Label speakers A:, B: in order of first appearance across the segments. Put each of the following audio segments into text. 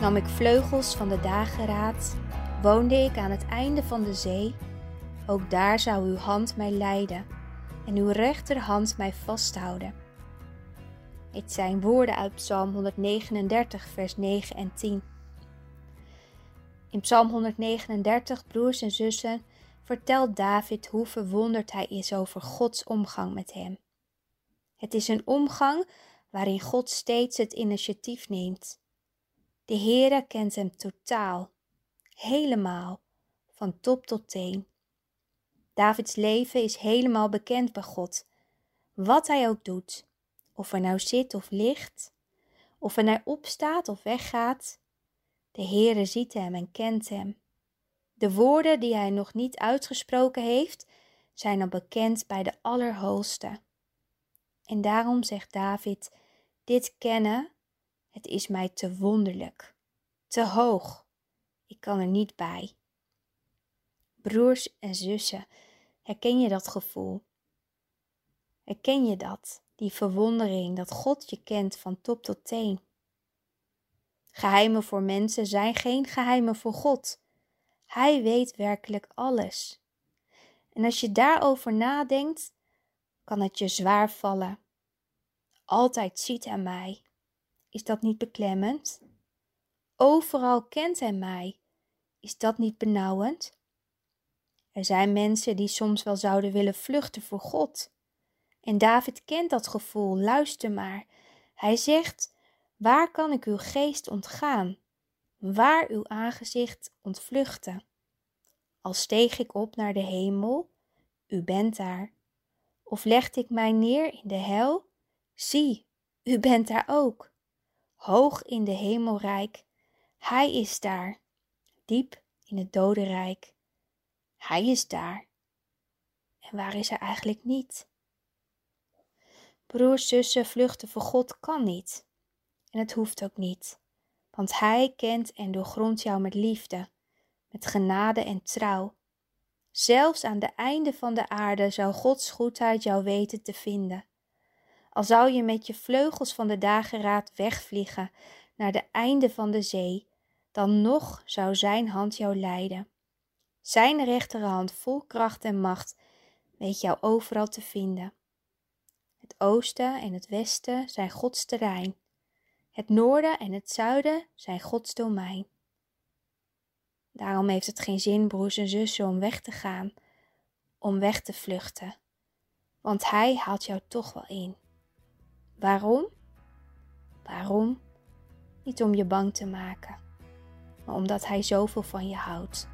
A: Nam ik vleugels van de dageraad, woonde ik aan het einde van de zee. Ook daar zou uw hand mij leiden en uw rechterhand mij vasthouden. Het zijn woorden uit Psalm 139, vers 9 en 10. In Psalm 139, broers en zussen, vertelt David hoe verwonderd hij is over Gods omgang met hem. Het is een omgang waarin God steeds het initiatief neemt. De Heere kent hem totaal, helemaal, van top tot teen. Davids leven is helemaal bekend bij God, wat hij ook doet, of er nou zit of ligt, of er nou opstaat of weggaat. De Heere ziet hem en kent hem. De woorden die hij nog niet uitgesproken heeft, zijn al bekend bij de Allerhoogste. En daarom zegt David: Dit kennen, het is mij te wonderlijk, te hoog, ik kan er niet bij. Broers en zussen, herken je dat gevoel? Herken je dat, die verwondering dat God je kent van top tot teen? Geheimen voor mensen zijn geen geheimen voor God. Hij weet werkelijk alles. En als je daarover nadenkt, kan het je zwaar vallen. Altijd ziet hij mij. Is dat niet beklemmend? Overal kent hij mij. Is dat niet benauwend? Er zijn mensen die soms wel zouden willen vluchten voor God. En David kent dat gevoel, luister maar. Hij zegt: Waar kan ik uw geest ontgaan? Waar uw aangezicht ontvluchten? Al steeg ik op naar de hemel, u bent daar. Of legde ik mij neer in de hel, zie, u bent daar ook. Hoog in de hemelrijk, hij is daar. Diep in het dodenrijk, hij is daar. En waar is hij eigenlijk niet? Broers, zussen, vluchten voor God kan niet. En het hoeft ook niet, want Hij kent en doorgrondt jou met liefde, met genade en trouw. Zelfs aan de einde van de aarde zou Gods goedheid jou weten te vinden. Al zou je met je vleugels van de dageraad wegvliegen naar de einde van de zee, dan nog zou Zijn hand jou leiden. Zijn rechterhand vol kracht en macht weet jou overal te vinden. Het oosten en het westen zijn Gods terrein. Het noorden en het zuiden zijn Gods domein. Daarom heeft het geen zin, broers en zussen, om weg te gaan, om weg te vluchten, want Hij haalt jou toch wel in. Waarom? Waarom? Niet om je bang te maken, maar omdat Hij zoveel van je houdt.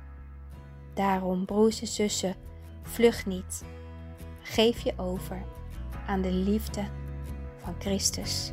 A: Daarom, broers en zussen, vlucht niet. Geef je over aan de liefde van Christus.